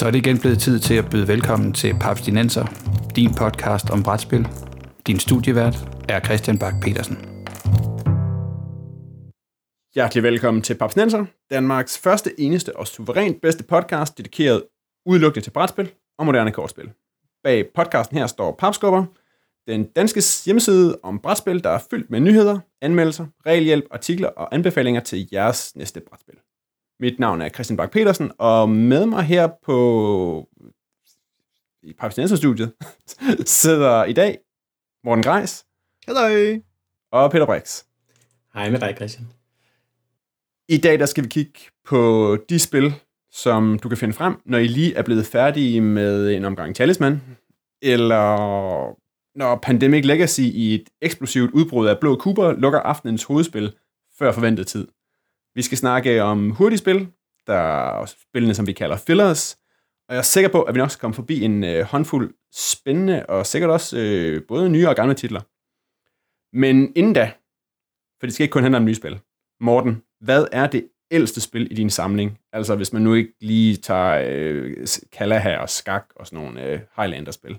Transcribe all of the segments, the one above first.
Så er det igen blevet tid til at byde velkommen til Papstinenser, din podcast om brætspil. Din studievært er Christian Bak petersen Hjertelig velkommen til Papstinenser, Danmarks første, eneste og suverænt bedste podcast, dedikeret udelukkende til brætspil og moderne kortspil. Bag podcasten her står Papskubber, den danske hjemmeside om brætspil, der er fyldt med nyheder, anmeldelser, regelhjælp, artikler og anbefalinger til jeres næste brætspil. Mit navn er Christian Bak petersen og med mig her på i Papstinenser-studiet sidder i dag Morten Greis. Hallo. Og Peter Brix. Hej med dig, Christian. I dag der skal vi kigge på de spil, som du kan finde frem, når I lige er blevet færdige med en omgang Talisman, eller når Pandemic Legacy i et eksplosivt udbrud af blå kuber lukker aftenens hovedspil før forventet tid. Vi skal snakke om hurtigspil, der er spillene, som vi kalder fillers, og jeg er sikker på, at vi nok skal komme forbi en øh, håndfuld spændende og sikkert også øh, både nye og gamle titler. Men inden da, for det skal ikke kun handle om nye spil. Morten, hvad er det ældste spil i din samling? Altså hvis man nu ikke lige tager øh, Kalaha og Skak og sådan nogle øh, Highlander-spil.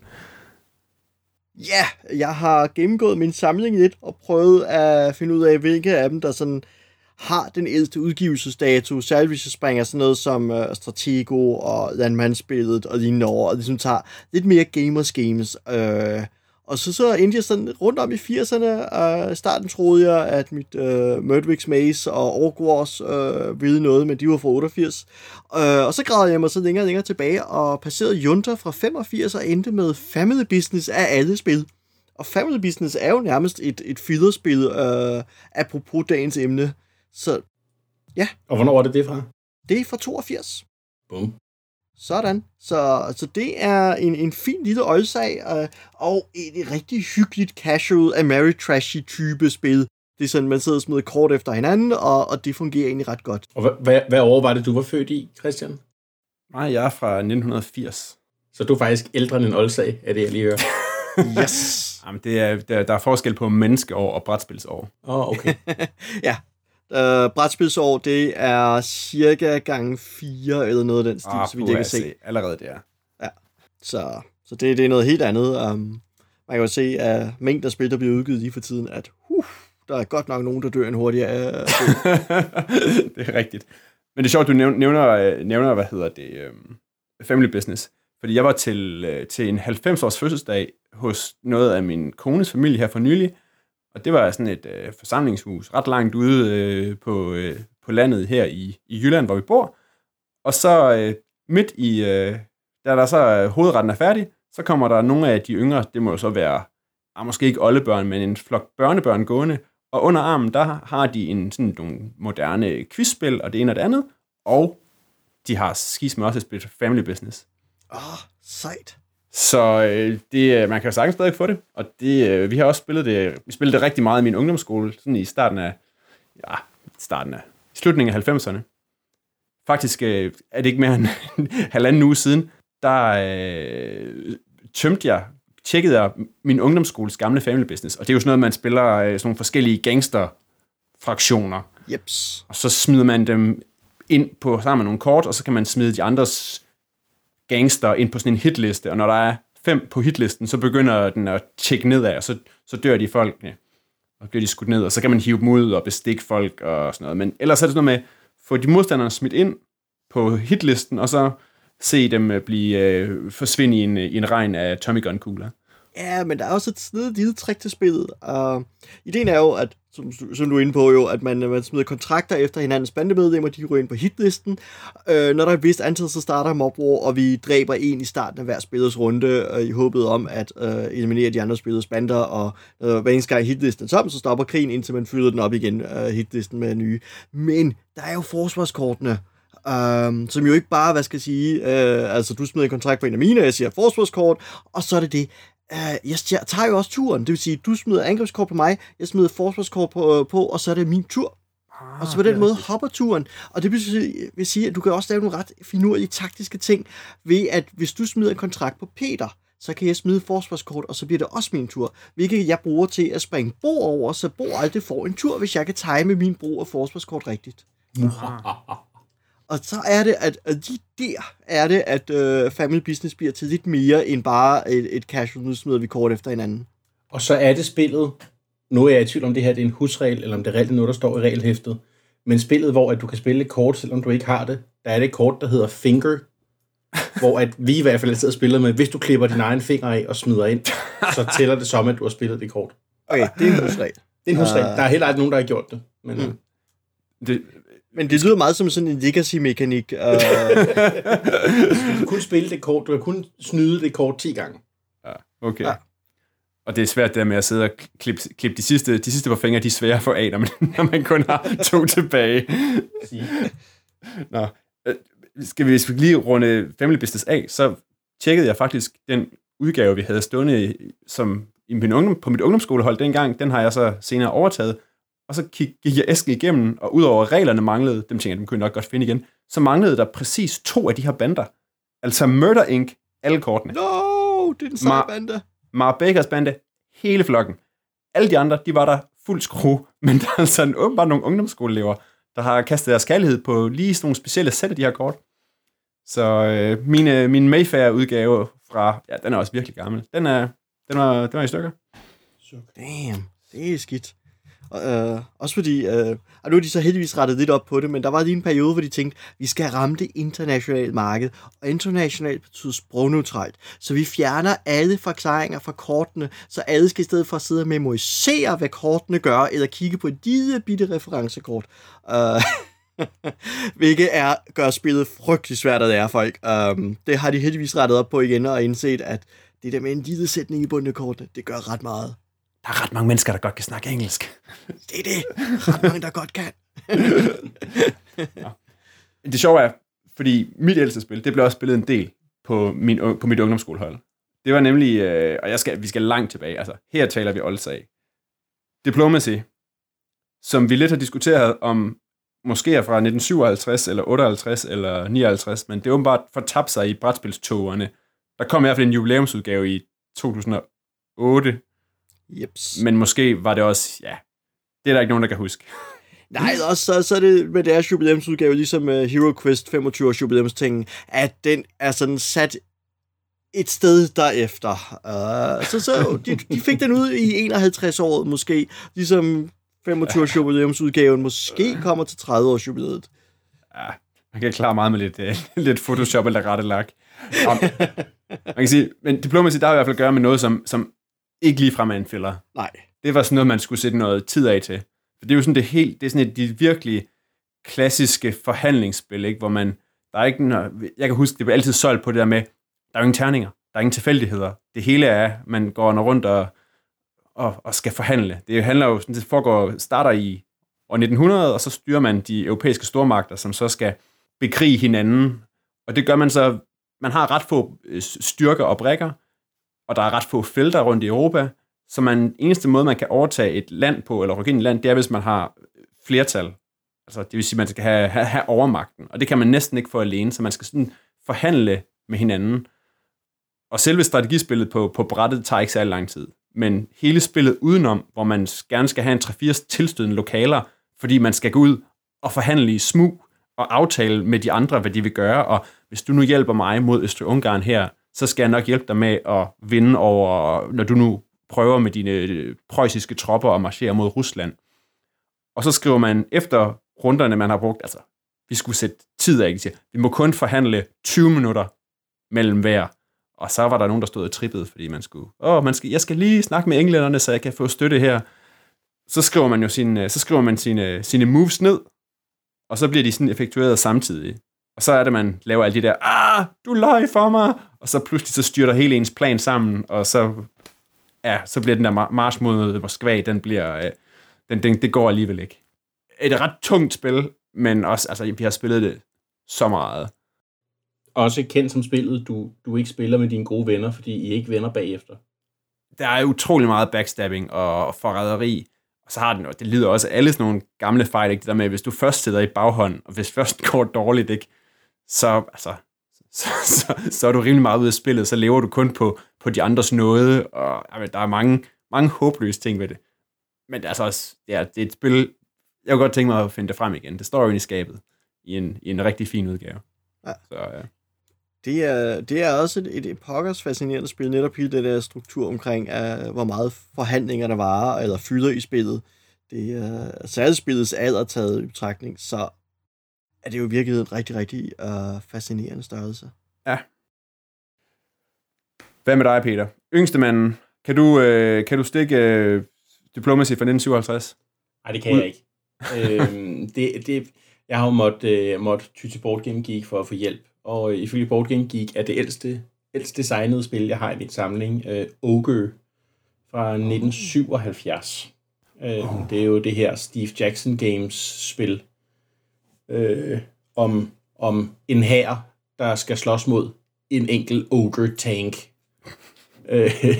Ja, jeg har gennemgået min samling lidt og prøvet at finde ud af, hvilke af dem, der sådan har den ældste udgivelsesdato, særligt hvis jeg springer sådan noget som øh, Stratego og Landmandsbilledet og lignende over, og ligesom tager lidt mere gamers games. Øh, og så, så endte jeg sådan rundt om i 80'erne. Uh, øh, starten troede jeg, at mit øh, Murdwick's Maze og Orc Wars øh, ville noget, men de var fra 88. Øh, og så gravede jeg mig så længere og længere tilbage og passerede Junta fra 85 og endte med Family Business af alle spil. Og Family Business er jo nærmest et, et fiderspil, øh, apropos dagens emne. Så ja. Og hvornår er det det fra? Det er fra 82. Bum. Sådan. Så, så det er en, en fin lille øjelsag, øh, og et rigtig hyggeligt casual Ameritrashy type spil. Det er sådan, man sidder og smider kort efter hinanden, og, og det fungerer egentlig ret godt. Og hvad, hvad, hvad år var det, du var født i, Christian? Nej, jeg er fra 1980. Så du er faktisk ældre end en oldsag, er det, jeg lige hører. yes! Jamen, det er, der, der er forskel på menneskeår og brætspilsår. Åh, oh, okay. ja, Uh, brætspilsår, det er cirka gang 4 eller noget af den stil, ah, så vidt jeg kan se. Allerede det er. Ja, så, så det, det er noget helt andet. Um, man kan jo se at mængden af spil, der bliver udgivet lige for tiden, at uh, der er godt nok nogen, der dør en hurtigere. det er rigtigt. Men det er sjovt, du nævner, nævner hvad hedder det, um, family business. Fordi jeg var til, uh, til en 90-års fødselsdag hos noget af min kones familie her for nylig, og det var sådan et øh, forsamlingshus, ret langt ude øh, på, øh, på landet her i, i Jylland, hvor vi bor. Og så øh, midt i, øh, da der så øh, hovedretten er færdig, så kommer der nogle af de yngre, det må jo så være, ah, måske ikke oldebørn, men en flok børnebørn gående. Og under armen, der har de en, sådan nogle moderne quizspil, og det ene og det andet. Og de har skis med også et spil Family Business. Åh, oh, sejt. Så øh, det, øh, man kan jo sagtens stadig få det, og det, øh, vi har også spillet det, vi spillede det rigtig meget i min ungdomsskole, sådan i starten af, ja, starten af, slutningen af 90'erne. Faktisk øh, er det ikke mere end halvanden uge siden, der øh, tømte jeg, tjekkede jeg min ungdomsskoles gamle family business, og det er jo sådan noget, man spiller øh, sådan nogle forskellige gangster-fraktioner. Jeps. Og så smider man dem ind på sammen med nogle kort, og så kan man smide de andres gangster ind på sådan en hitliste, og når der er fem på hitlisten, så begynder den at tjekke nedad, og så, så dør de folkene, og bliver de skudt ned, og så kan man hive dem ud og bestikke folk og sådan noget. Men ellers er det sådan noget med, få de modstandere smidt ind på hitlisten, og så se dem øh, blive øh, forsvinde i en, øh, i en regn af Tommy Gun kugler. Ja, men der er også et snedigt lille trick til spillet. Uh, ideen er jo, at, som, som du er inde på jo, at man, man smider kontrakter efter hinandens bandemedlemmer, de ryger ind på hitlisten. Øh, når der er et vist antal, så starter Mob War, og vi dræber en i starten af hver spillers runde, øh, i håbet om at øh, eliminere de andre spillers bander, og øh, hver eneste gang hitlisten er tom, så stopper krigen, indtil man fylder den op igen, øh, hitlisten med nye. Men der er jo forsvarskortene, Um, som jo ikke bare, hvad skal jeg sige, øh, altså du smider en kontrakt på en af mine, jeg siger forsvarskort, og så er det det jeg, jeg tager jo også turen. Det vil sige, du smider angrebskort på mig, jeg smider forsvarskort på, uh, på og så er det min tur. Ah, og så på den måde hopper turen. Og det vil sige, at du kan også lave nogle ret finurlige taktiske ting, ved at hvis du smider en kontrakt på Peter, så kan jeg smide forsvarskort, og så bliver det også min tur. Hvilket jeg bruger til at springe Bo over, så Bo aldrig får en tur, hvis jeg kan time min brug af forsvarskort rigtigt. Og så er det, at, at de der er det, at øh, Family Business bliver til lidt mere end bare et, et casual, nu smider vi kort efter hinanden. Og så er det spillet, nu er jeg i tvivl om det her det er en husregel, eller om det er reelt noget, der står i regelhæftet, men spillet, hvor at du kan spille et kort, selvom du ikke har det, der er det et kort, der hedder Finger, hvor at vi i hvert fald altid har spillet med, hvis du klipper din egen finger af og smider ind, så tæller det som, at du har spillet det kort. Okay, det er en husregel. Det er en husregel. Ah. Der er heller ikke nogen, der har gjort det. Men, mm. Det, Men det lyder meget som sådan en legacy-mekanik. Uh, Du kan kun spille det kort, du kan kun snyde det kort 10 gange. ja, okay. Ja. Og det er svært der med at sidde og klippe, klippe de sidste, de sidste par fingre, de er svære at få af, når man, når man kun har to tilbage. Nå, øh, skal vi, hvis vi lige runde Family Business af, så tjekkede jeg faktisk den udgave, vi havde stående som i min ungdom, på mit ungdomsskolehold dengang. Den har jeg så senere overtaget. Og så gik, gik jeg æsken igennem, og udover reglerne manglede, dem tænker jeg, dem kunne jeg nok godt finde igen, så manglede der præcis to af de her bander. Altså Murder Inc., alle kortene. no, det er den seje Ma- bande. Mara Bakers bande, hele flokken. Alle de andre, de var der fuld skrue, men der er altså en, åbenbart nogle ungdomsskoleelever, der har kastet deres kærlighed på lige sådan nogle specielle sæt af de her kort. Så øh, mine, min Mayfair-udgave fra, ja, den er også virkelig gammel. Den er, den er, den er i stykker. Damn, det er skidt. Øh, også fordi, øh, og nu er de så heldigvis rettet lidt op på det, men der var lige en periode, hvor de tænkte, vi skal ramme det internationale marked, og internationalt betyder sprogneutralt. Så vi fjerner alle forklaringer fra kortene, så alle skal i stedet for at sidde og memorisere, hvad kortene gør, eller kigge på et lille bitte referencekort. Øh, hvilket er, gør spillet frygtelig svært at lære folk. Um, det har de heldigvis rettet op på igen, og indset, at det der med en lille sætning i bunden af det gør ret meget. Der er ret mange mennesker, der godt kan snakke engelsk. Det er det. Ret mange, der godt kan. Det sjove er, fordi mit ældste spil, det blev også spillet en del på, min, på mit ungdomsskolehold. Det var nemlig, øh, og jeg skal, vi skal langt tilbage, altså her taler vi Oldsag. Diplomacy, som vi lidt har diskuteret om måske er fra 1957, eller 58, eller 59, men det er åbenbart fortabt sig i brætspilstogerne. Der kom i hvert fald en jubilæumsudgave i 2008, Jeps. men måske var det også, ja, det er der ikke nogen, der kan huske. Nej, også så, så er det med deres jubilæumsudgave, ligesom uh, Hero Quest 25 års jubilæumstingen, at den er sådan sat et sted derefter. Uh, så så de, de fik den ud i 51 år måske, ligesom 25 års jubilæumsudgaven måske kommer til 30 års jubilæet. Ja, man kan klare meget med lidt, uh, lidt Photoshop eller rette lak. Om, man kan sige, men Diplomacy, der har i hvert fald at gøre med noget, som, som ikke ligefrem er en filler. Nej. Det var sådan noget, man skulle sætte noget tid af til. For det er jo sådan det helt, det er sådan et, de virkelig klassiske forhandlingsspil, ikke? hvor man, der er ikke, noget, jeg kan huske, det blev altid solgt på det der med, der er jo ingen terninger, der er ingen tilfældigheder. Det hele er, man går rundt og, og, og skal forhandle. Det handler jo, sådan, det foregår, starter i år 1900, og så styrer man de europæiske stormagter, som så skal bekrige hinanden. Og det gør man så, man har ret få øh, styrker og brækker, og der er ret få felter rundt i Europa, så man, eneste måde, man kan overtage et land på, eller rykke ind i et land, det er, hvis man har øh, flertal. Altså, det vil sige, at man skal have, have, have overmagten. Og det kan man næsten ikke få alene, så man skal sådan forhandle med hinanden. Og selve strategispillet på, på brættet tager ikke særlig lang tid. Men hele spillet udenom, hvor man gerne skal have en 3-4 tilstødende lokaler, fordi man skal gå ud og forhandle i smug og aftale med de andre, hvad de vil gøre. Og hvis du nu hjælper mig mod Østrig-Ungarn her, så skal jeg nok hjælpe dig med at vinde over, når du nu prøver med dine øh, preussiske tropper at marchere mod Rusland. Og så skriver man efter runderne, man har brugt, altså, vi skulle sætte tid af, ikke? Siger, vi må kun forhandle 20 minutter mellem hver. Og så var der nogen, der stod og trippede, fordi man skulle, åh, man skal, jeg skal lige snakke med englænderne, så jeg kan få støtte her. Så skriver man jo sine, øh, så skriver man sine, øh, sine moves ned, og så bliver de sådan effektueret samtidig. Og så er det, man laver alle de der, ah, du løg for mig, og så pludselig så styrter hele ens plan sammen, og så, ja, så bliver den der mar- march mod Moskva, den bliver, øh, den, den, det går alligevel ikke. Et ret tungt spil, men også, altså, vi har spillet det så meget. Også kendt som spillet, du, du ikke spiller med dine gode venner, fordi I ikke venner bagefter. Der er utrolig meget backstabbing og forræderi, og så har den, og det lyder også alle sådan nogle gamle fejl, ikke? det der med, hvis du først sidder i baghånd, og hvis først går dårligt, ikke? Så, altså, så, så, så er du rimelig meget ude af spillet, så lever du kun på, på de andres nåde, og altså, der er mange, mange håbløse ting ved det. Men det er altså også, ja, det er et spil, jeg kunne godt tænke mig at finde det frem igen. Det står jo inde i skabet. i en, i en rigtig fin udgave. Ja. Så, ja. Det er, det er også et, et, pokkers fascinerende spil, netop hele den der struktur omkring, uh, hvor meget forhandlinger der varer, eller fylder i spillet. Det er særligt spillets alder taget i betragtning, så er det jo virkelig en rigtig, rigtig uh, fascinerende størrelse. Hvad med dig, Peter? Yngste manden. Kan du, øh, kan du stikke øh, Diplomacy fra 1957? Nej, det kan jeg ikke. øhm, det, det, jeg har jo måttet, øh, måtte ty til Board Game Geek for at få hjælp. Og ifølge Board Game Geek er det ældste, ældst designede spil, jeg har i min samling, øh, Ogre fra 1977. Øh, Det er jo det her Steve Jackson Games spil øh, om, om en hær, der skal slås mod en enkelt Ogre tank. Øh,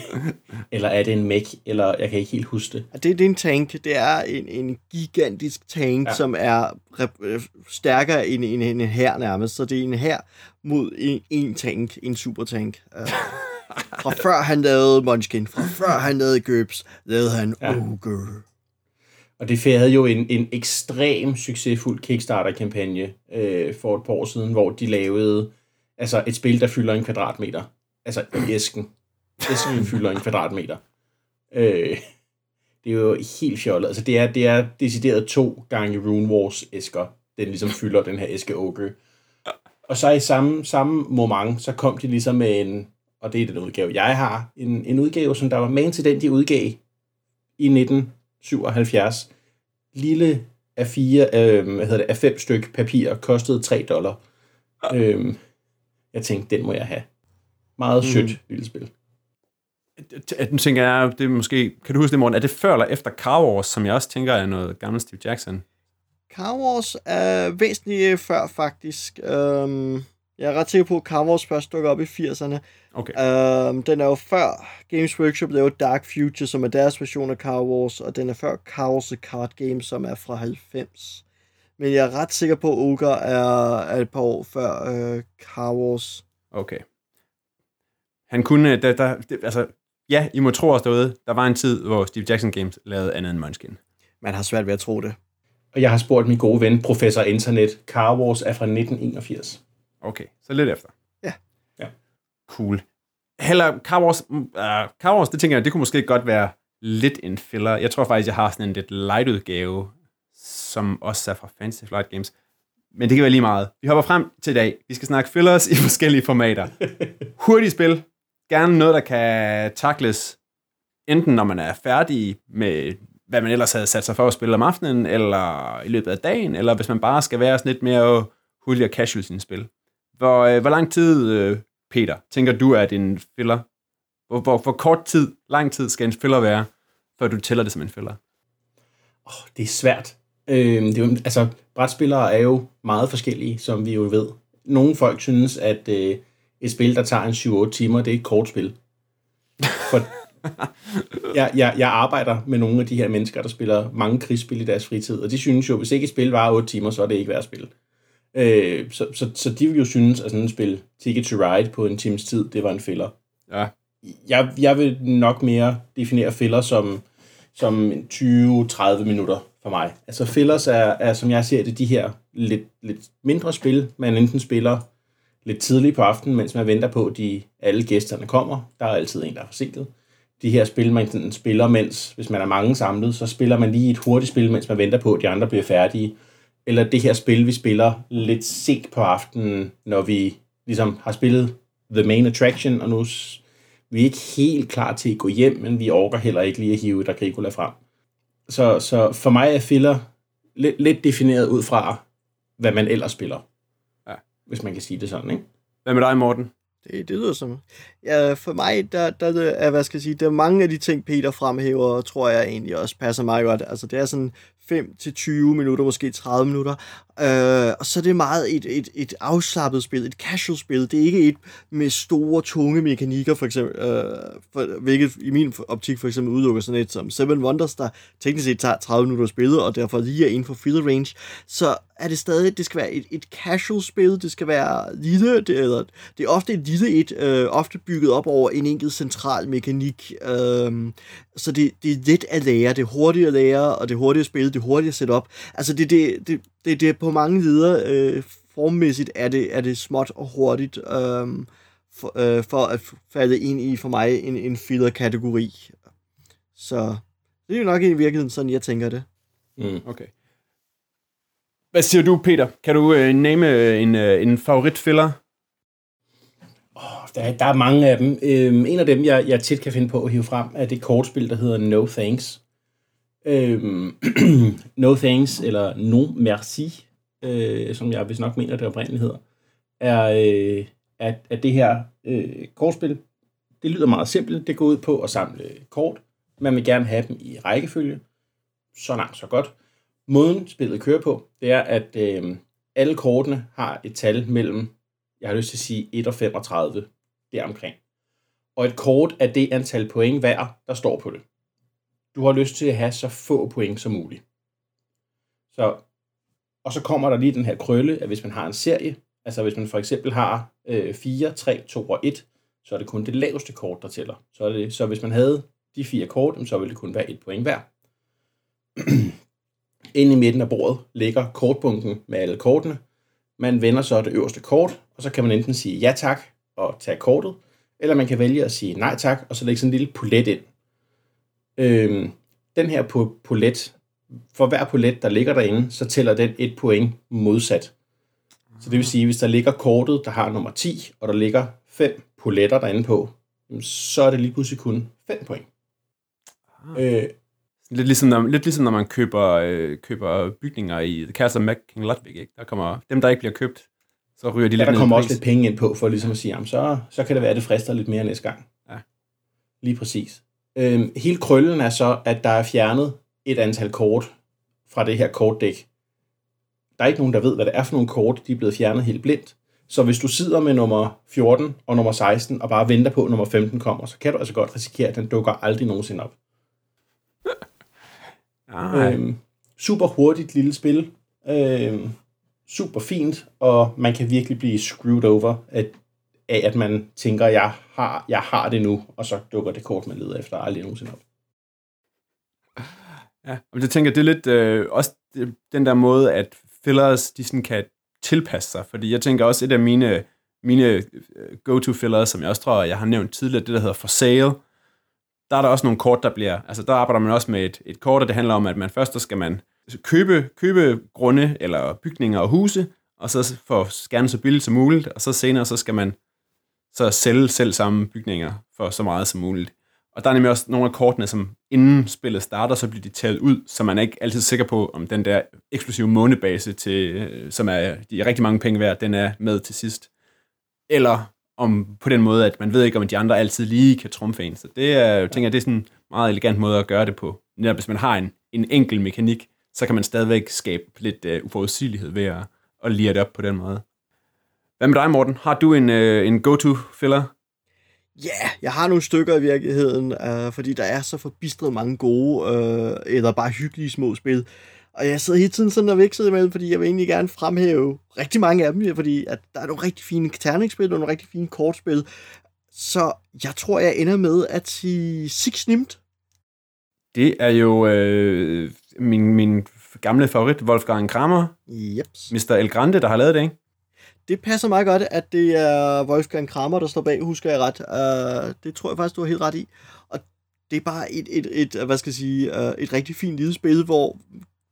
eller er det en mech, eller jeg kan ikke helt huske det. Det, det er en tank. Det er en, en gigantisk tank, ja. Som er rep- øh, stærkere end en, en, en her nærmest. Så det er en her mod en, en tank, en supertank. Uh, fra før han lavede Munchkin, fra før han lavede Gøbs, lavede han. Ja. Ogre. Og det havde jo en, en ekstrem succesfuld Kickstarter-kampagne øh, for et par år siden, hvor de lavede altså et spil, der fylder en kvadratmeter. Altså i æsken. Æsken fylder en kvadratmeter. Øh, det er jo helt fjollet. Altså det er, det er decideret to gange Rune Wars æsker, den ligesom fylder den her æske Ogre. Og så i samme, samme moment, så kom de ligesom med en, og det er den udgave, jeg har, en, en udgave, som der var magen til den, de udgav i 19 1977. Lille af fire, øh, hvad hedder det, af fem styk papir, kostede 3 dollar. Øh, jeg tænkte, den må jeg have. Meget sødt mm. lille spil. Nu tænker jeg, det er måske, kan du huske det, morgen? Er det før eller efter Car Wars, som jeg også tænker er noget gammelt Steve Jackson? Car Wars er væsentligt før, faktisk. Um, jeg er ret sikker på, at Car Wars først dukker op i 80'erne. Okay. Um, den er jo før Games Workshop lavede Dark Future, som er deres version af Car Wars, og den er før Car Wars The Card Game, som er fra 90. Men jeg er ret sikker på, at Ogre er, er et par år før uh, Car Wars. Okay. Han kunne, der, der, det, altså, ja, I må tro os derude, der var en tid, hvor Steve Jackson Games lavede andet end Munchkin. Man har svært ved at tro det. Og jeg har spurgt min gode ven, professor Internet. Car Wars er fra 1981. Okay, så lidt efter. Ja. Ja. Cool. Heller, Car Wars, uh, Car Wars, det tænker jeg, det kunne måske godt være lidt en filler. Jeg tror faktisk, jeg har sådan en lidt light udgave, som også er fra Fantasy Flight Games. Men det kan være lige meget. Vi hopper frem til i dag. Vi skal snakke fillers i forskellige formater. Hurtigt spil. Gerne noget, der kan takles, enten når man er færdig med, hvad man ellers havde sat sig for at spille om aftenen, eller i løbet af dagen, eller hvis man bare skal være sådan lidt mere hurtig og casual i sin spil. Hvor, øh, hvor lang tid, øh, Peter, tænker du, at en filler? Hvor, hvor, hvor kort tid, lang tid skal en filler være, før du tæller det som en filler? Oh, det er svært. Øh, det er jo, altså, brætspillere er jo meget forskellige, som vi jo ved. Nogle folk synes, at øh, et spil, der tager en 7-8 timer, det er et kort spil. For jeg, jeg, jeg arbejder med nogle af de her mennesker, der spiller mange krigsspil i deres fritid, og de synes jo, hvis ikke et spil varer 8 timer, så er det ikke værd at spille. Øh, så, så, så de vil jo synes, at sådan et spil, Ticket to Ride på en times tid, det var en filler. Ja. Jeg, jeg vil nok mere definere filler som, som 20-30 minutter for mig. Altså fillers er, er, som jeg ser det, de her lidt, lidt mindre spil, man enten spiller lidt tidligt på aftenen, mens man venter på, at de, alle gæsterne kommer. Der er altid en, der er forsinket. De her spil, man sådan spiller, mens, hvis man er mange samlet, så spiller man lige et hurtigt spil, mens man venter på, at de andre bliver færdige. Eller det her spil, vi spiller lidt sent på aftenen, når vi ligesom har spillet The Main Attraction, og nu vi er ikke helt klar til at gå hjem, men vi orker heller ikke lige at hive et Agricola frem. Så, så for mig er filler lidt, lidt defineret ud fra, hvad man ellers spiller. Ja. Hvis man kan sige det sådan, ikke? Hvad med dig, Morten? Det, det lyder som... Ja, for mig, der, der er, hvad skal jeg sige, der er mange af de ting, Peter fremhæver, tror jeg egentlig også passer mig godt. Altså, det er sådan 5-20 minutter, måske 30 minutter. Øh, og så er det meget et, et, et afslappet spil, et casual spil. Det er ikke et med store, tunge mekanikker, for eksempel, øh, for, hvilket i min optik for eksempel udelukker sådan et som Seven Wonders, der teknisk set tager 30 minutter at spille, og derfor lige er inden for field range. Så er det stadig, det skal være et, et casual spil, det skal være lille, det, eller, det er ofte et lille et, øh, ofte bygget op over en enkelt central mekanik, øh, så det, det er let at lære, det er hurtigt at lære, og det er hurtigt at spille, det er hurtigt at sætte op. Altså det, det, det, det, det på mange leder øh, formmæssigt er det, er det småt og hurtigt øh, for, øh, for at falde ind i for mig en, en filler-kategori. Så det er jo nok i virkeligheden sådan, jeg tænker det. Mm. Okay. Hvad siger du, Peter? Kan du øh, name en, øh, en favoritfiller? Oh, der, der er mange af dem. Øhm, en af dem, jeg, jeg tit kan finde på at hive frem, er det kortspil, der hedder No Thanks. Øhm, no Thanks, eller No Merci, øh, som jeg vist nok mener, det oprindeligt hedder, er, øh, at, at det her øh, kortspil, det lyder meget simpelt. Det går ud på at samle kort. Man vil gerne have dem i rækkefølge. Så langt, så godt. Måden spillet kører på, det er, at øh, alle kortene har et tal mellem, jeg har lyst til at sige 1 og 35, deromkring. Og et kort er det antal point hver, der står på det. Du har lyst til at have så få point som muligt. Så, og så kommer der lige den her krølle, at hvis man har en serie, altså hvis man for eksempel har øh, 4, 3, 2 og 1, så er det kun det laveste kort, der tæller. Så, er det, så hvis man havde de fire kort, så ville det kun være et point hver. Inde i midten af bordet ligger kortbunken med alle kortene. Man vender så det øverste kort, og så kan man enten sige ja tak og tage kortet, eller man kan vælge at sige nej tak, og så lægge sådan en lille polet ind. Øhm, den her polet, for hver polet, der ligger derinde, så tæller den et point modsat. Så det vil sige, hvis der ligger kortet, der har nummer 10, og der ligger fem poletter derinde på, så er det lige pludselig kun 5 point. Øh, lidt, ligesom når, lidt ligesom når man køber, øh, køber bygninger i The Castle of Mac King Ludwig. Ikke? Der kommer, dem, der ikke bliver købt, så ryger de ja, lidt der kommer også lidt penge ind på, for ligesom at sige, jamen, så, så kan det være, at det frister lidt mere næste gang. Ja. Lige præcis. Øhm, hele krøllen er så, at der er fjernet et antal kort fra det her kortdæk. Der er ikke nogen, der ved, hvad det er for nogle kort. De er blevet fjernet helt blindt. Så hvis du sidder med nummer 14 og nummer 16 og bare venter på, at nummer 15 kommer, så kan du altså godt risikere, at den dukker aldrig nogensinde op. Ah, Øhm, super hurtigt lille spil. Øhm, super fint, og man kan virkelig blive screwed over at, af, at man tænker, jeg har, jeg har det nu, og så dukker det kort, man leder efter, aldrig nogensinde op. Ja, og det tænker det er lidt øh, også øh, den der måde, at fillers, de sådan kan tilpasse sig, fordi jeg tænker også, et af mine, mine øh, go-to fillers, som jeg også tror, jeg har nævnt tidligere, det der hedder for sale, der er der også nogle kort, der bliver, altså der arbejder man også med et, et kort, og det handler om, at man først, der skal man købe, købe grunde eller bygninger og huse, og så få gerne så billigt som muligt, og så senere, så skal man så sælge selv samme bygninger for så meget som muligt. Og der er nemlig også nogle af kortene, som inden spillet starter, så bliver de taget ud, så man er ikke altid sikker på, om den der eksklusive månebase, til, øh, som er de er rigtig mange penge værd, den er med til sidst. Eller om på den måde, at man ved ikke, om de andre altid lige kan trumfe en. Så det er, jeg tænker, det er sådan en meget elegant måde at gøre det på. Netop hvis man har en, en enkel mekanik, så kan man stadigvæk skabe lidt uh, uforudsigelighed ved at, at lire det op på den måde. Hvad med dig, Morten? Har du en, uh, en go-to-filler? Ja, yeah, jeg har nogle stykker i virkeligheden, uh, fordi der er så forbistret mange gode, uh, eller bare hyggelige små spil. Og jeg sidder hele tiden sådan og vækset imellem, fordi jeg vil egentlig gerne fremhæve rigtig mange af dem, fordi at der er nogle rigtig fine terningsspil og nogle rigtig fine kortspil. Så jeg tror, jeg ender med at sige Six Nimt. Det er jo øh, min, min gamle favorit, Wolfgang Kramer. Jeps. Mr. El Grande, der har lavet det, ikke? Det passer meget godt, at det er Wolfgang Kramer, der står bag, husker jeg ret. Uh, det tror jeg faktisk, du har helt ret i. Og det er bare et, et, et, hvad skal jeg sige, uh, et rigtig fint lille spil, hvor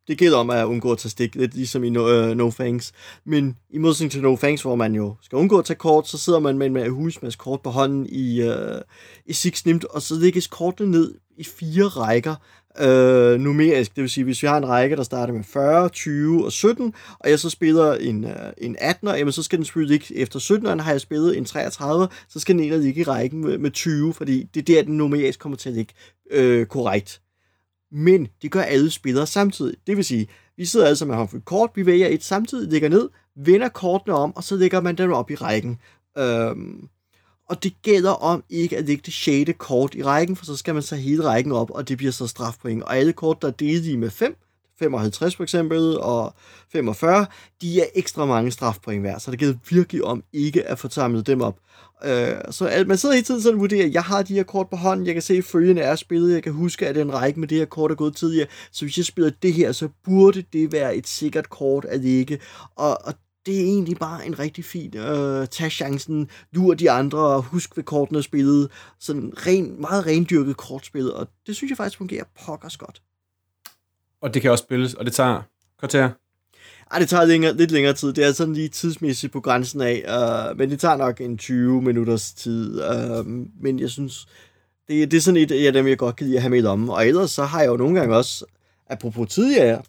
det gælder om at undgå at tage stik, lidt ligesom i No, uh, no Thanks. Men i modsætning til No Thanks, hvor man jo skal undgå at tage kort, så sidder man med en husmands kort på hånden i, uh, i Six Nimt, og så lægges kortene ned i fire rækker, øh, numerisk. Det vil sige, hvis vi har en række, der starter med 40, 20 og 17, og jeg så spiller en, øh, en 18'er, jamen så skal den selvfølgelig ikke efter 17'eren, har jeg spillet en 33, så skal den ene ligge i rækken med, med 20, fordi det er der, den numerisk kommer til at ligge øh, korrekt. Men det gør alle spillere samtidig. Det vil sige, vi sidder alle sammen med håndfuldt kort, vi vælger et samtidig, lægger ned, vender kortene om, og så lægger man dem op i rækken. Øhm, og det gælder om ikke at lægge det 6. kort i rækken, for så skal man så hele rækken op, og det bliver så strafpoint. Og alle kort, der er delt i med 5, 55 for eksempel, og 45, de er ekstra mange strafpoint hver, så det gælder virkelig om ikke at få samlet dem op. Øh, så at man sidder hele tiden sådan og vurderer, jeg har de her kort på hånden, jeg kan se, at følgende er spillet, jeg kan huske, at en række med det her kort er gået tidligere, så hvis jeg spiller det her, så burde det være et sikkert kort at ligge, Og, og det er egentlig bare en rigtig fin øh, tag chancen, lur de andre, og husk hvad kortene er spillet. Sådan ren, meget rendyrket kortspil, og det synes jeg faktisk fungerer pokkers godt. Og det kan også spilles, og det tager kvarter. Ej, det tager længere, lidt længere tid. Det er sådan lige tidsmæssigt på grænsen af, øh, men det tager nok en 20 minutters tid. Øh, men jeg synes, det, det er sådan et af dem, jeg godt kan lide at have med om. Og ellers så har jeg jo nogle gange også, apropos tidligere,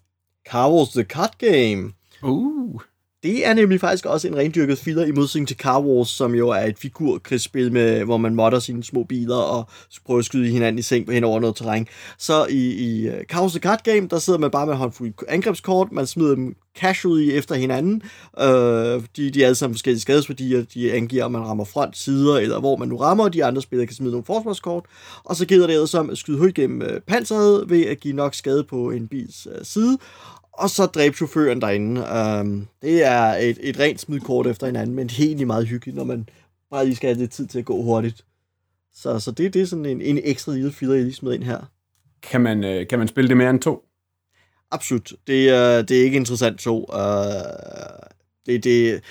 Carlos the Card Game. Uh. Det er nemlig faktisk også en rendyrket filler i modsætning til Car Wars, som jo er et figurkrigsspil, med, hvor man modder sine små biler og prøver at skyde hinanden i seng på hen over noget terræn. Så i, i Chaos Car Wars The Card Game, der sidder man bare med en håndfuld angrebskort, man smider dem casually efter hinanden. Øh, de, de er alle sammen forskellige skadesværdier, de angiver, om man rammer front, sider, eller hvor man nu rammer, de andre spillere kan smide nogle forsvarskort. Og så gælder det ellers om at skyde hul gennem øh, panseret ved at give nok skade på en bils øh, side, og så dræbe chaufføren derinde. Um, det er et, et rent smidkort efter hinanden, men det er egentlig meget hyggeligt, når man bare lige skal have lidt tid til at gå hurtigt. Så, så det, det er sådan en, en ekstra lille filler, jeg lige smider ind her. Kan man, øh, kan man spille det mere end to? Absolut. Det, er, det er ikke interessant to. Uh, det, det,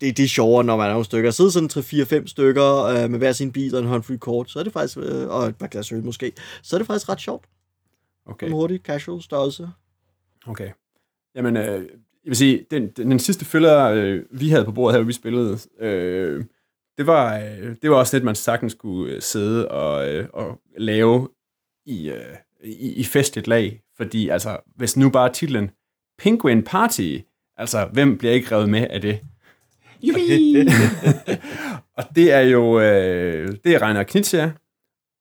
det, det er sjovere, når man er nogle stykker. Sidde sådan 3-4-5 stykker uh, med hver sin bil og en håndfuld kort, så er det faktisk, uh, og et par glas øl måske, så er det faktisk ret sjovt. Okay. En hurtig, casual størrelse. Okay. Jamen, øh, jeg vil sige, den, den, den sidste følger, øh, vi havde på bordet her, vi spillede, øh, det, var, øh, det var også lidt, man sagtens skulle øh, sidde og, øh, og lave i, øh, i, i festligt lag. Fordi altså, hvis nu bare titlen Penguin Party, altså, hvem bliver ikke revet med af det? og det er jo, øh, det er Rainer Knizia,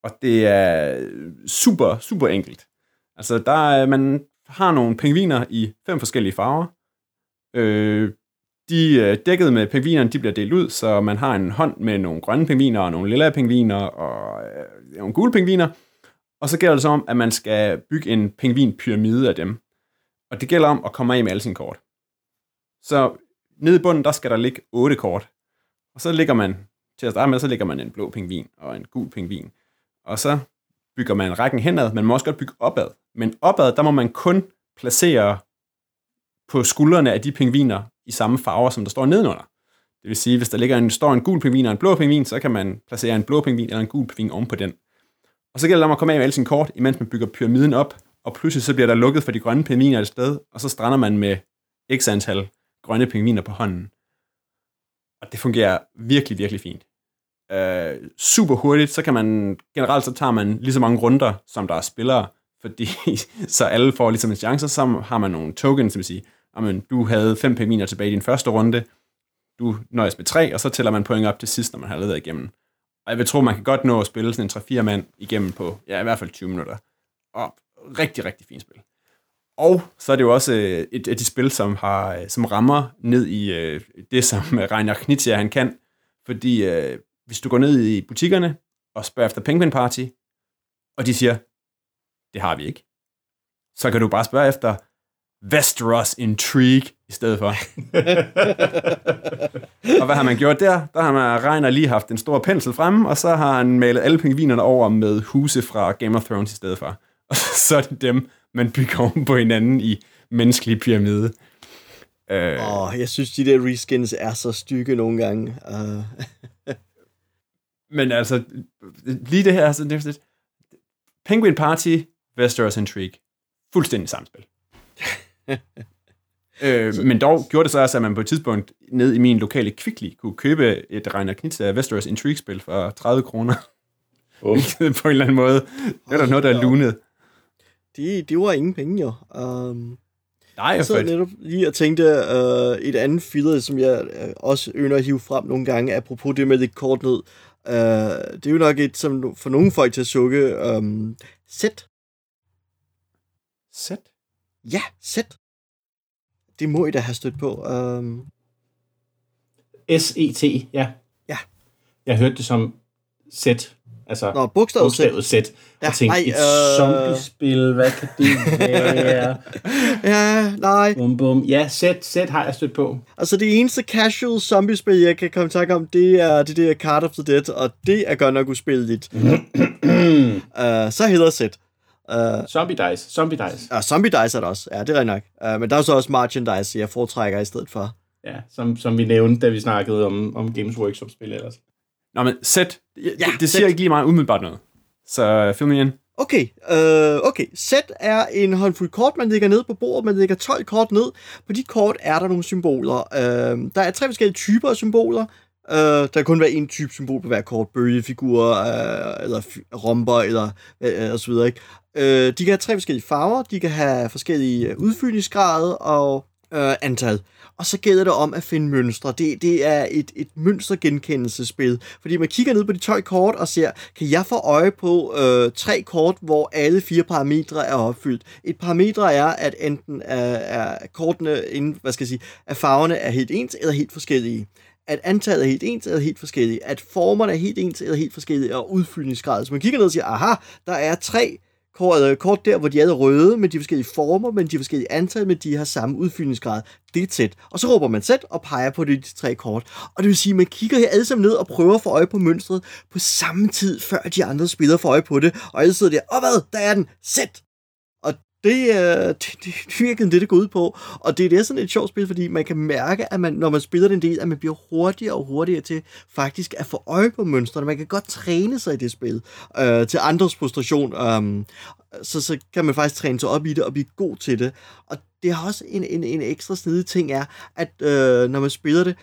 og det er super, super enkelt. Altså, der er, man har nogle pingviner i fem forskellige farver. Øh, de er dækket med pingvinerne, de bliver delt ud, så man har en hånd med nogle grønne pingviner, og nogle lilla pingviner, og øh, nogle gule pingviner. Og så gælder det så om, at man skal bygge en pingvinpyramide af dem. Og det gælder om at komme af med alle sine kort. Så nede i bunden, der skal der ligge otte kort. Og så ligger man, til at starte med, så ligger man en blå pingvin og en gul pingvin. Og så bygger man rækken henad. Man må også godt bygge opad. Men opad, der må man kun placere på skuldrene af de pingviner i samme farver, som der står nedenunder. Det vil sige, hvis der ligger en, står en gul pingvin og en blå pingvin, så kan man placere en blå pingvin eller en gul pingvin oven på den. Og så gælder det om at komme af med alle sine kort, imens man bygger pyramiden op, og pludselig så bliver der lukket for de grønne pingviner et sted, og så strander man med x antal grønne pingviner på hånden. Og det fungerer virkelig, virkelig fint øh, super hurtigt, så kan man, generelt så tager man lige så mange runder, som der er spillere, fordi så alle får ligesom en chance, så har man nogle tokens, som vil sige, amen, du havde fem pingviner tilbage i din første runde, du nøjes med tre, og så tæller man point op til sidst, når man har ledet igennem. Og jeg vil tro, man kan godt nå at spille sådan en 3-4 mand igennem på, ja, i hvert fald 20 minutter. Og rigtig, rigtig fint spil. Og så er det jo også øh, et af de spil, som, har, øh, som rammer ned i øh, det, som Reiner Knizia han kan. Fordi øh, hvis du går ned i butikkerne og spørger efter Penguin Party, og de siger, det har vi ikke, så kan du bare spørge efter Westeros Intrigue i stedet for. og hvad har man gjort der? Der har man Reiner lige haft en stor pensel fremme, og så har han malet alle pingvinerne over med huse fra Game of Thrones i stedet for. Og så er det dem, man bygger om på hinanden i menneskelig pyramide. Øh. Oh, jeg synes, de der reskins er så stykke nogle gange. Uh. Men altså, lige det her, altså, det er Penguin Party, Westeros Intrigue. Fuldstændig samspil. øh, men dog gjorde det så også, at man på et tidspunkt ned i min lokale Kvickly kunne købe et Reiner Knitz af Westeros Intrigue-spil for 30 kroner. Oh. på en eller anden måde. Det er der noget, der er lunet. Det, det var ingen penge, jo. Um, Nej, jeg så netop lige og tænkte uh, et andet filler, som jeg uh, også ønsker at hive frem nogle gange, apropos det med lidt kort ned. Uh, det er jo nok et, som for nogle folk til at sukke. Um, sæt. Sæt? Ja, sæt. Det må I da have stødt på. Um... S-E-T, ja. Ja. Jeg hørte det som sæt. Altså, Nå, bogstavet Z. bogstavet Z. Ja, Ja, og tænkte, nej, et øh. zombiespil, hvad kan det være? Ja, nej. bum, bum. Ja, Z, Z har jeg stødt på. Altså det eneste casual zombie-spil, jeg kan komme i tanke om, det er det der Card of the Dead, og det er godt nok uspilleligt. uh, så hedder Z. Uh, Zombie Dice, Zombie Dice. og Zombie Dice er der også, ja, det er rigtig nok. Uh, men der er så også Merchandise, jeg foretrækker i stedet for. Ja, som, som vi nævnte, da vi snakkede om, om Games Workshop-spil ellers. Nå, men sæt. Ja, det, det siger sæt. ikke lige meget umiddelbart noget. Så øh, film igen. Okay, øh, okay. Set er en håndfuld kort, man lægger ned på bordet. Man lægger 12 kort ned. På de kort er der nogle symboler. Øh, der er tre forskellige typer af symboler. Øh, der kan kun være en type symbol på hver kort. Bølgefigurer, øh, eller romper, eller øh, og så videre. Ikke? Øh, de kan have tre forskellige farver. De kan have forskellige øh, udfyldningsgrade og øh, antal. Og så gælder det om at finde mønstre. Det, det er et, et mønstergenkendelsespil. Fordi man kigger ned på de 12 kort og ser, kan jeg få øje på øh, tre kort, hvor alle fire parametre er opfyldt. Et parametre er, at enten er, er kortene, inden, hvad skal jeg sige, at farverne er helt ens eller helt forskellige at antallet er helt ens eller helt forskellige, at formerne er helt ens eller helt forskellige, og udfyldningsgrad. Så man kigger ned og siger, aha, der er tre kort, kort der, hvor de er røde, med de forskellige former, men de forskellige antal, men de har samme udfyldningsgrad. Det er tæt. Og så råber man sæt og peger på de, de tre kort. Og det vil sige, at man kigger her alle sammen ned og prøver at få øje på mønstret på samme tid, før de andre spillere får øje på det. Og alle sidder der, og hvad, der er den, sæt! Det, er, det, det er virkelig det, det går ud på. Og det, det er sådan et sjovt spil, fordi man kan mærke, at man, når man spiller den del, at man bliver hurtigere og hurtigere til faktisk at få øje på mønstrene. Man kan godt træne sig i det spil øh, til andres frustration. Øh, så, så kan man faktisk træne sig op i det og blive god til det. Og det har også en, en, en ekstra snedig ting er, at øh, når man spiller det,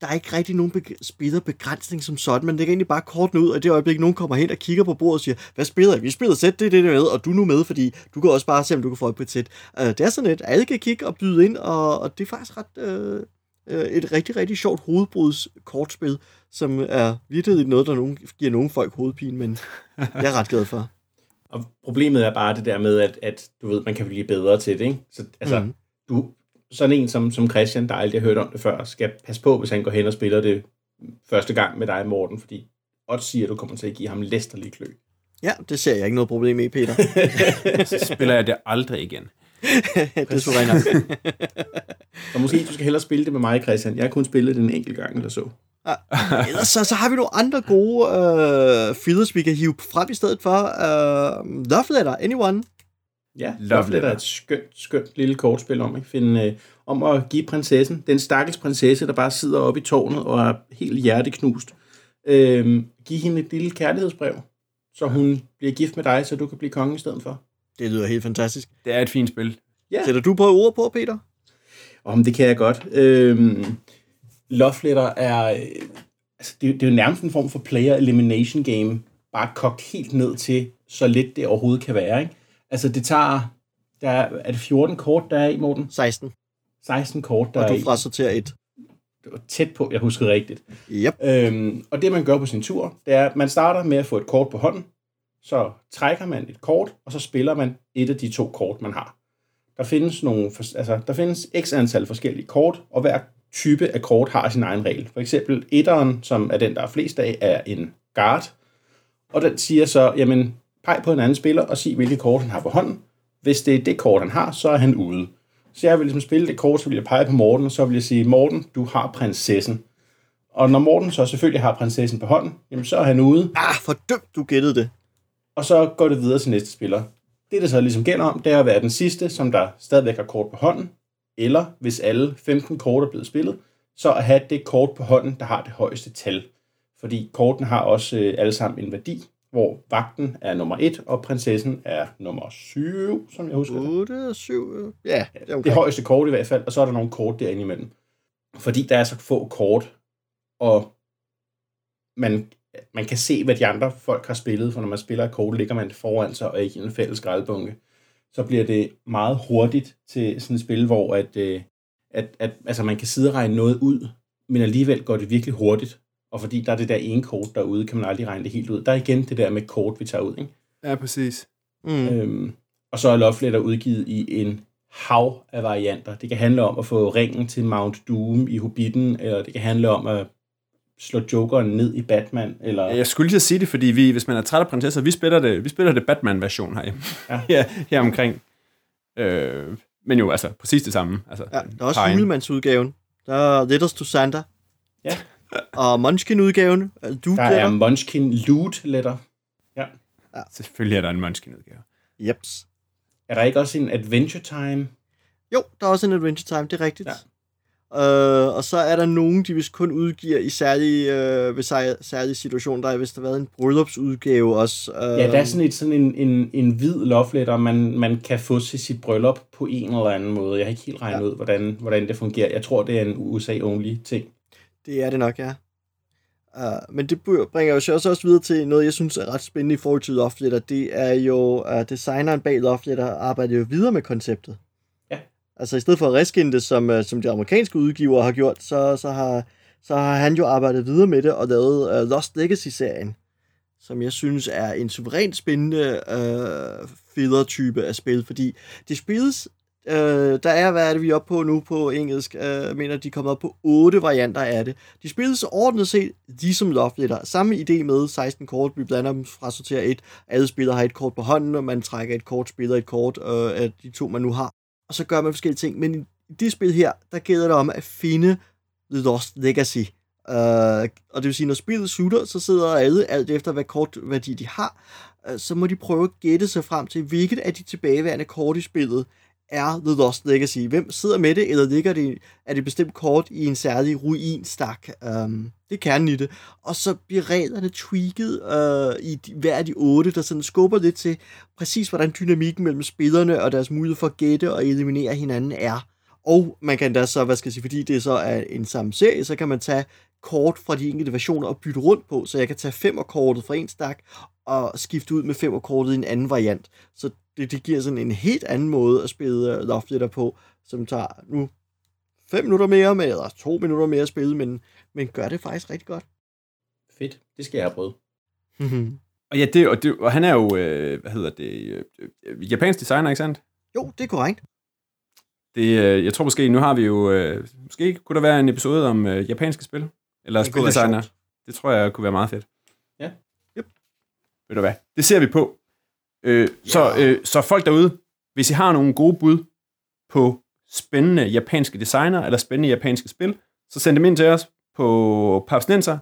der er ikke rigtig nogen beg- spillerbegrænsning som sådan. Man lægger egentlig bare kortene ud, og i det øjeblik, nogen kommer hen og kigger på bordet og siger, hvad spiller I? Vi spiller sæt, det er det, der er med, og du er nu med, fordi du kan også bare se, om du kan få øje på et sæt. Uh, det er sådan et, alle kan kigge og byde ind, og, og det er faktisk ret... Øh, et rigtig, rigtig sjovt hovedbruds kortspil, som er virkelig noget, der nogen, giver nogle folk hovedpine, men jeg er ret glad for. Og problemet er bare det der med, at, at du ved, man kan blive bedre til det, ikke? Så altså, mm. du, sådan en som, som Christian, der aldrig har hørt om det før, skal passe på, hvis han går hen og spiller det første gang med dig, Morten, fordi odds siger, at du kommer til at give ham læsterlig klø. Ja, det ser jeg ikke noget problem i, Peter. Så spiller jeg det aldrig igen. det er nok. Og måske du skal hellere spille det med mig, Christian. Jeg har kun spillet det en enkelt gang eller så. Ellers så, så har vi nogle andre gode øh, fillers, vi kan hive frem i stedet for. Øh, Love Letter, Anyone? Ja, Love Letter er et skønt, skønt lille kortspil om, ikke? Finde, øh, om at give prinsessen, den stakkels prinsesse, der bare sidder oppe i tårnet og er helt hjerteknust, øh, give hende et lille kærlighedsbrev, så hun bliver gift med dig, så du kan blive konge i stedet for. Det lyder helt fantastisk. Det er et fint spil. Ja. Sætter du på ord på, Peter? Om det kan jeg godt. Øhm, Love Letter er, øh, altså det, det er jo nærmest en form for player elimination game, bare kogt helt ned til, så lidt det overhovedet kan være. Ikke? Altså det tager, der er, er det 14 kort, der er i, Morten? 16, 16 kort, der og er du i. frasorterer et. Det var tæt på, jeg husker rigtigt. Yep. Øhm, og det man gør på sin tur, det er, at man starter med at få et kort på hånden, så trækker man et kort, og så spiller man et af de to kort, man har. Der findes, nogle, altså, der findes x antal forskellige kort, og hver type af kort har sin egen regel. For eksempel etteren, som er den, der er flest af, er en guard, og den siger så, jamen, peg på en anden spiller og sig, hvilket kort han har på hånden. Hvis det er det kort, han har, så er han ude. Så jeg vil ligesom spille det kort, så vil jeg pege på Morten, og så vil jeg sige, Morten, du har prinsessen. Og når Morten så selvfølgelig har prinsessen på hånden, jamen så er han ude, Ah, for dømt, du gættede det. og så går det videre til næste spiller. Det, der så ligesom gælder om, det er at være den sidste, som der stadigvæk har kort på hånden, eller hvis alle 15 kort er blevet spillet, så at have det kort på hånden, der har det højeste tal. Fordi kortene har også øh, alle sammen en værdi, hvor vagten er nummer 1, og prinsessen er nummer 7, som jeg husker det. 8 og 7, ja, det er Det højeste kort i hvert fald, og så er der nogle kort derinde imellem. Fordi der er så få kort, og man, man kan se, hvad de andre folk har spillet, for når man spiller et kort, ligger man foran sig og ikke i en fælles skraldebunke. Så bliver det meget hurtigt til sådan et spil, hvor at, øh, at, at altså man kan sidde og regne noget ud, men alligevel går det virkelig hurtigt. Og fordi der er det der ene kort derude, kan man aldrig regne det helt ud. Der er igen det der med kort, vi tager ud. Ikke? Ja, præcis. Mm. Øhm, og så er Love Letter udgivet i en hav af varianter. Det kan handle om at få ringen til Mount Doom i Hobbiten, eller det kan handle om at slå Jokeren ned i Batman, eller... Jeg skulle lige sige det, fordi vi, hvis man er træt af prinsesser, vi spiller det, vi spiller det Batman-version herhjemme. Ja. ja, her omkring. Øh, men jo, altså, præcis det samme. Altså, Ja, der er også julemandsudgaven. Der er Letters to Santa. Ja. Og Munchkin-udgaven. Altså, Du Der er Munchkin Loot Letter. Selvfølgelig er der en Munchkin-udgave. Jeps. Er der ikke også en Adventure Time? Jo, der er også en Adventure Time, det er rigtigt. Ja. Øh, og så er der nogen, de vist kun udgiver i særlige, øh, ved sær- særlige situationer. Der har vist været en bryllupsudgave også. Øh, Ja, der er sådan, et, sådan en, en, en hvid love letter, man, man kan få til sit bryllup på en eller anden måde. Jeg har ikke helt regnet ja. ud, hvordan, hvordan det fungerer. Jeg tror, det er en USA-only ting. Det er det nok, ja. Uh, men det br- bringer jo så også videre til noget, jeg synes er ret spændende i forhold til Love Letter. Det er jo, uh, designeren bag Love Letter arbejder jo videre med konceptet. Ja. Altså i stedet for at reskinde det, som, uh, som de amerikanske udgivere har gjort, så, så, har, så har han jo arbejdet videre med det og lavet uh, Lost Legacy-serien, som jeg synes er en suverænt spændende uh, feder-type af spil, fordi det spilles Øh, der er, hvad er det, vi er oppe på nu på engelsk? Øh, jeg mener, de kommer op på otte varianter af det. De spilles ordnet set ligesom Love Letter. Samme idé med 16 kort, vi blander dem fra sorterer et. Alle spillere har et kort på hånden, og man trækker et kort, spiller et kort øh, af de to, man nu har. Og så gør man forskellige ting. Men i det spil her, der gælder det om at finde The Lost Legacy. Øh, og det vil sige, når spillet slutter, så sidder alle, alt efter hvad kortværdi de har, Øh, så må de prøve at gætte sig frem til, hvilket af de tilbageværende kort i spillet er The Lost Legacy. Hvem sidder med det, eller ligger det, er det bestemt kort i en særlig ruinstak? Um, det er kernen i det. Og så bliver reglerne tweaked uh, i de, hver af de otte, der sådan skubber lidt til præcis, hvordan dynamikken mellem spillerne og deres mulighed for at gætte og eliminere hinanden er. Og man kan da så, hvad skal jeg sige, fordi det så er en samme serie, så kan man tage kort fra de enkelte versioner og bytte rundt på, så jeg kan tage fem kortet fra en stak og skifte ud med femmerkortet i en anden variant. Så det, det giver sådan en helt anden måde at spille uh, Love Letter på, som tager nu fem minutter mere med, eller to minutter mere at spille, men, men gør det faktisk rigtig godt. Fedt. Det skal jeg have prøvet. Og ja, det, og, det, og han er jo, øh, hvad hedder det, øh, øh, japansk designer, ikke sandt? jo, det er korrekt. Det, øh, jeg tror måske, nu har vi jo, øh, måske kunne der være en episode om øh, japanske spil, eller spildesigner. Det tror jeg kunne være meget fedt. Ja. Ved du hvad, det ser vi på. Øh, så, øh, så folk derude, hvis I har nogle gode bud på spændende japanske designer, eller spændende japanske spil, så send dem ind til os på papsnenser.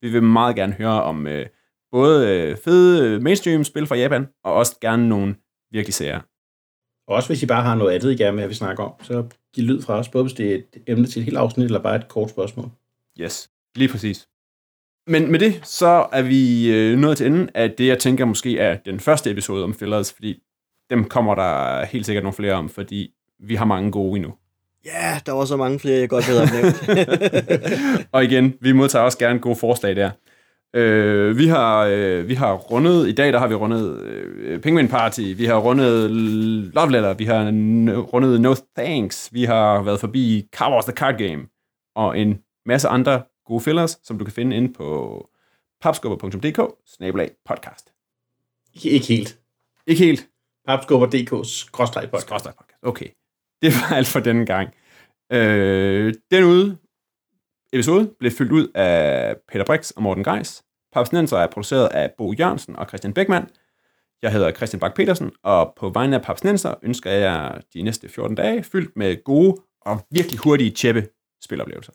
Vi vil meget gerne høre om øh, både øh, fede øh, mainstream-spil fra Japan, og også gerne nogle virkelig sære. Og også hvis I bare har noget andet, I gerne vil have, vi snakker om, så giv lyd fra os, både hvis det er et emne til et helt afsnit, eller bare et kort spørgsmål. Yes, lige præcis. Men med det, så er vi øh, nået til enden af det, jeg tænker måske er den første episode om fillers, fordi dem kommer der helt sikkert nogle flere om, fordi vi har mange gode endnu. Ja, der var så mange flere, jeg godt havde nævnt. og igen, vi modtager også gerne gode forslag der. Øh, vi, har, øh, vi har rundet, i dag der har vi rundet øh, Penguin Party, vi har rundet Love Letter, vi har rundet No Thanks, vi har været forbi Car Wars The Card Game, og en masse andre gode fillers, som du kan finde inde på papskubber.dk, snabelag podcast. Ikke, ikke helt. Ikke helt. Papskubber.dk's podcast. Skråstreg podcast. Okay. Det var alt for denne gang. Øh, den ude episode blev fyldt ud af Peter Brix og Morten Greis. Papsnenser er produceret af Bo Jørgensen og Christian Beckmann. Jeg hedder Christian Bak petersen og på vegne af Papsnenser ønsker jeg de næste 14 dage fyldt med gode og virkelig hurtige tjeppe spiloplevelser.